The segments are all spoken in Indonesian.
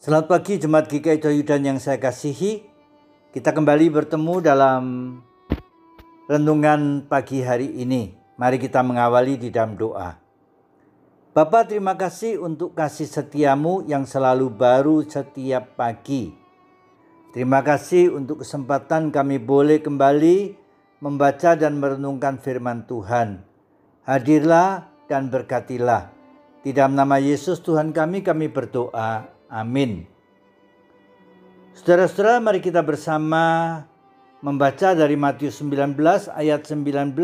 Selamat pagi Jemaat GKI Coyudan yang saya kasihi. Kita kembali bertemu dalam renungan pagi hari ini. Mari kita mengawali di dalam doa. Bapak terima kasih untuk kasih setiamu yang selalu baru setiap pagi. Terima kasih untuk kesempatan kami boleh kembali membaca dan merenungkan firman Tuhan. Hadirlah dan berkatilah. Di dalam nama Yesus Tuhan kami kami berdoa. Amin. Saudara-saudara, mari kita bersama membaca dari Matius 19 ayat 19.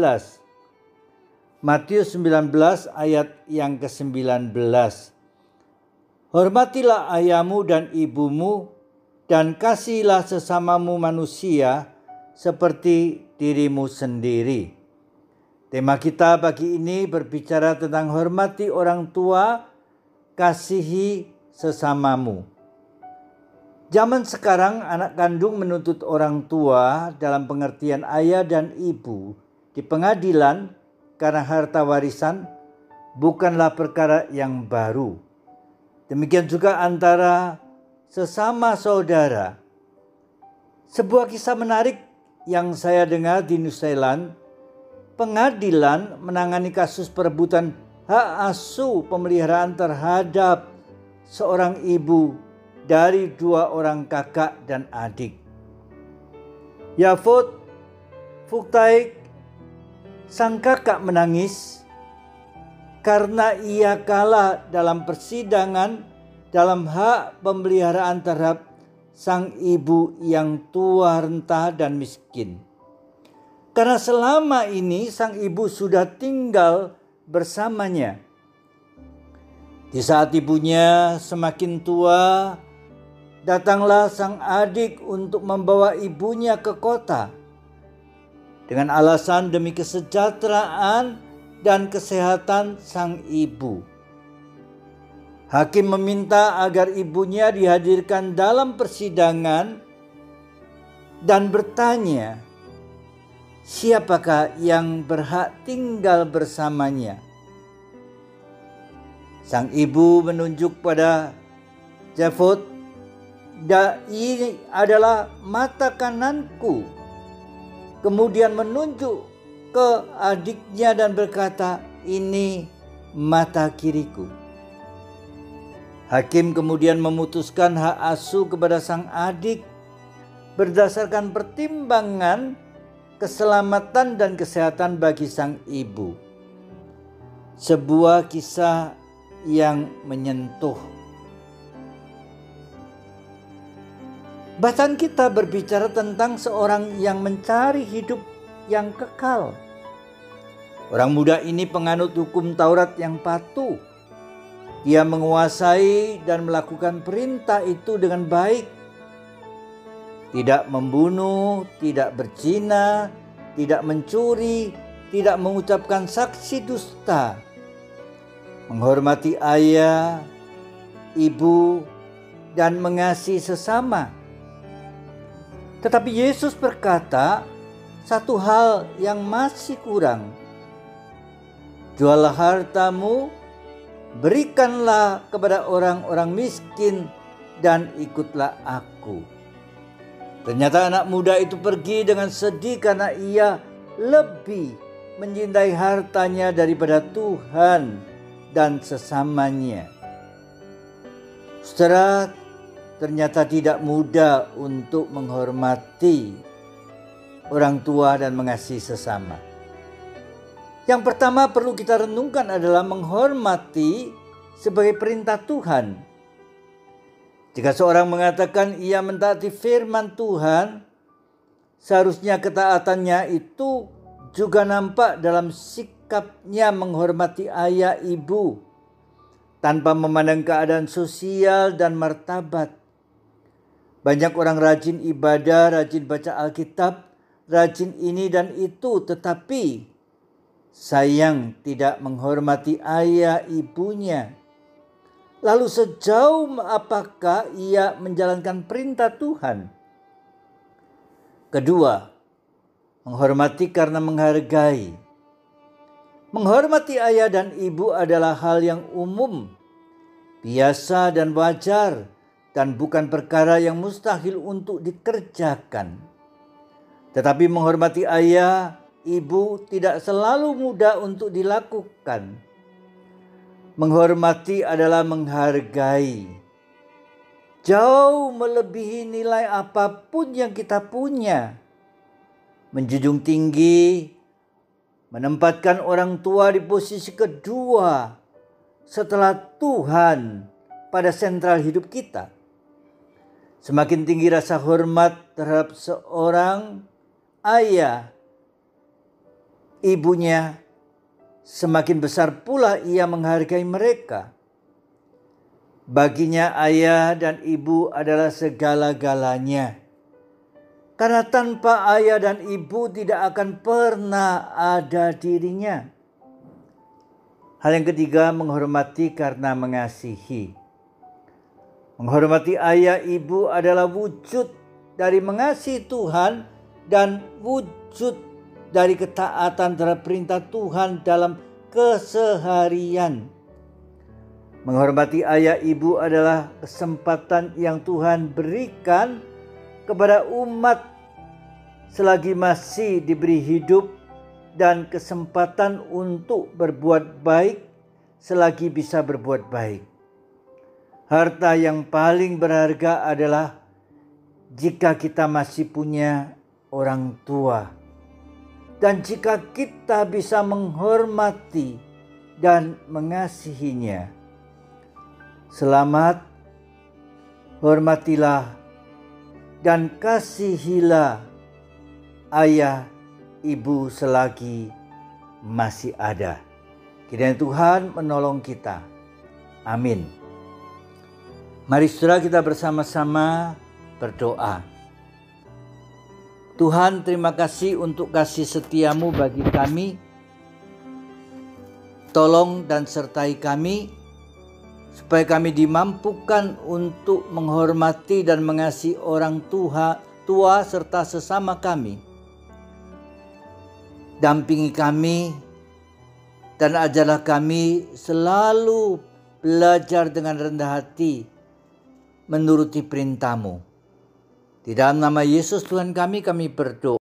Matius 19 ayat yang ke-19. Hormatilah ayahmu dan ibumu dan kasihilah sesamamu manusia seperti dirimu sendiri. Tema kita pagi ini berbicara tentang hormati orang tua, kasihi sesamamu. Zaman sekarang anak kandung menuntut orang tua dalam pengertian ayah dan ibu di pengadilan karena harta warisan bukanlah perkara yang baru. Demikian juga antara sesama saudara. Sebuah kisah menarik yang saya dengar di New Zealand, pengadilan menangani kasus perebutan hak asuh pemeliharaan terhadap seorang ibu dari dua orang kakak dan adik. Yafut Fuktaik sang kakak menangis karena ia kalah dalam persidangan dalam hak pemeliharaan terhadap sang ibu yang tua renta dan miskin. Karena selama ini sang ibu sudah tinggal bersamanya di saat ibunya semakin tua, datanglah sang adik untuk membawa ibunya ke kota. Dengan alasan demi kesejahteraan dan kesehatan sang ibu. Hakim meminta agar ibunya dihadirkan dalam persidangan dan bertanya, siapakah yang berhak tinggal bersamanya? Sang ibu menunjuk pada Jafot, dan ini adalah mata kananku. Kemudian menunjuk ke adiknya dan berkata, ini mata kiriku. Hakim kemudian memutuskan hak asuh kepada sang adik berdasarkan pertimbangan keselamatan dan kesehatan bagi sang ibu. Sebuah kisah yang menyentuh. Bacaan kita berbicara tentang seorang yang mencari hidup yang kekal. Orang muda ini penganut hukum Taurat yang patuh. Dia menguasai dan melakukan perintah itu dengan baik. Tidak membunuh, tidak berzina, tidak mencuri, tidak mengucapkan saksi dusta, menghormati ayah, ibu, dan mengasihi sesama. Tetapi Yesus berkata, satu hal yang masih kurang. Jualah hartamu, berikanlah kepada orang-orang miskin, dan ikutlah aku. Ternyata anak muda itu pergi dengan sedih karena ia lebih mencintai hartanya daripada Tuhan dan sesamanya. Saudara, ternyata tidak mudah untuk menghormati orang tua dan mengasihi sesama. Yang pertama perlu kita renungkan adalah menghormati sebagai perintah Tuhan. Jika seorang mengatakan ia mentaati firman Tuhan, seharusnya ketaatannya itu juga nampak dalam sikap sikapnya menghormati ayah ibu tanpa memandang keadaan sosial dan martabat. Banyak orang rajin ibadah, rajin baca Alkitab, rajin ini dan itu, tetapi sayang tidak menghormati ayah ibunya. Lalu sejauh apakah ia menjalankan perintah Tuhan? Kedua, menghormati karena menghargai. Menghormati ayah dan ibu adalah hal yang umum, biasa dan wajar, dan bukan perkara yang mustahil untuk dikerjakan. Tetapi menghormati ayah, ibu tidak selalu mudah untuk dilakukan. Menghormati adalah menghargai. Jauh melebihi nilai apa pun yang kita punya. Menjunjung tinggi, menempatkan orang tua di posisi kedua setelah Tuhan pada sentral hidup kita. Semakin tinggi rasa hormat terhadap seorang ayah, ibunya, semakin besar pula ia menghargai mereka. Baginya ayah dan ibu adalah segala-galanya. Karena tanpa ayah dan ibu tidak akan pernah ada dirinya. Hal yang ketiga menghormati karena mengasihi. Menghormati ayah ibu adalah wujud dari mengasihi Tuhan dan wujud dari ketaatan terhadap perintah Tuhan dalam keseharian. Menghormati ayah ibu adalah kesempatan yang Tuhan berikan kepada umat selagi masih diberi hidup dan kesempatan untuk berbuat baik selagi bisa berbuat baik. Harta yang paling berharga adalah jika kita masih punya orang tua, dan jika kita bisa menghormati dan mengasihinya. Selamat, hormatilah, dan kasihilah ayah, ibu selagi masih ada. Kiranya Tuhan menolong kita. Amin. Mari saudara kita bersama-sama berdoa. Tuhan terima kasih untuk kasih setiamu bagi kami. Tolong dan sertai kami supaya kami dimampukan untuk menghormati dan mengasihi orang tua, tua serta sesama kami. Dampingi kami dan ajarlah kami selalu belajar dengan rendah hati menuruti perintahmu. Di dalam nama Yesus Tuhan kami, kami berdoa.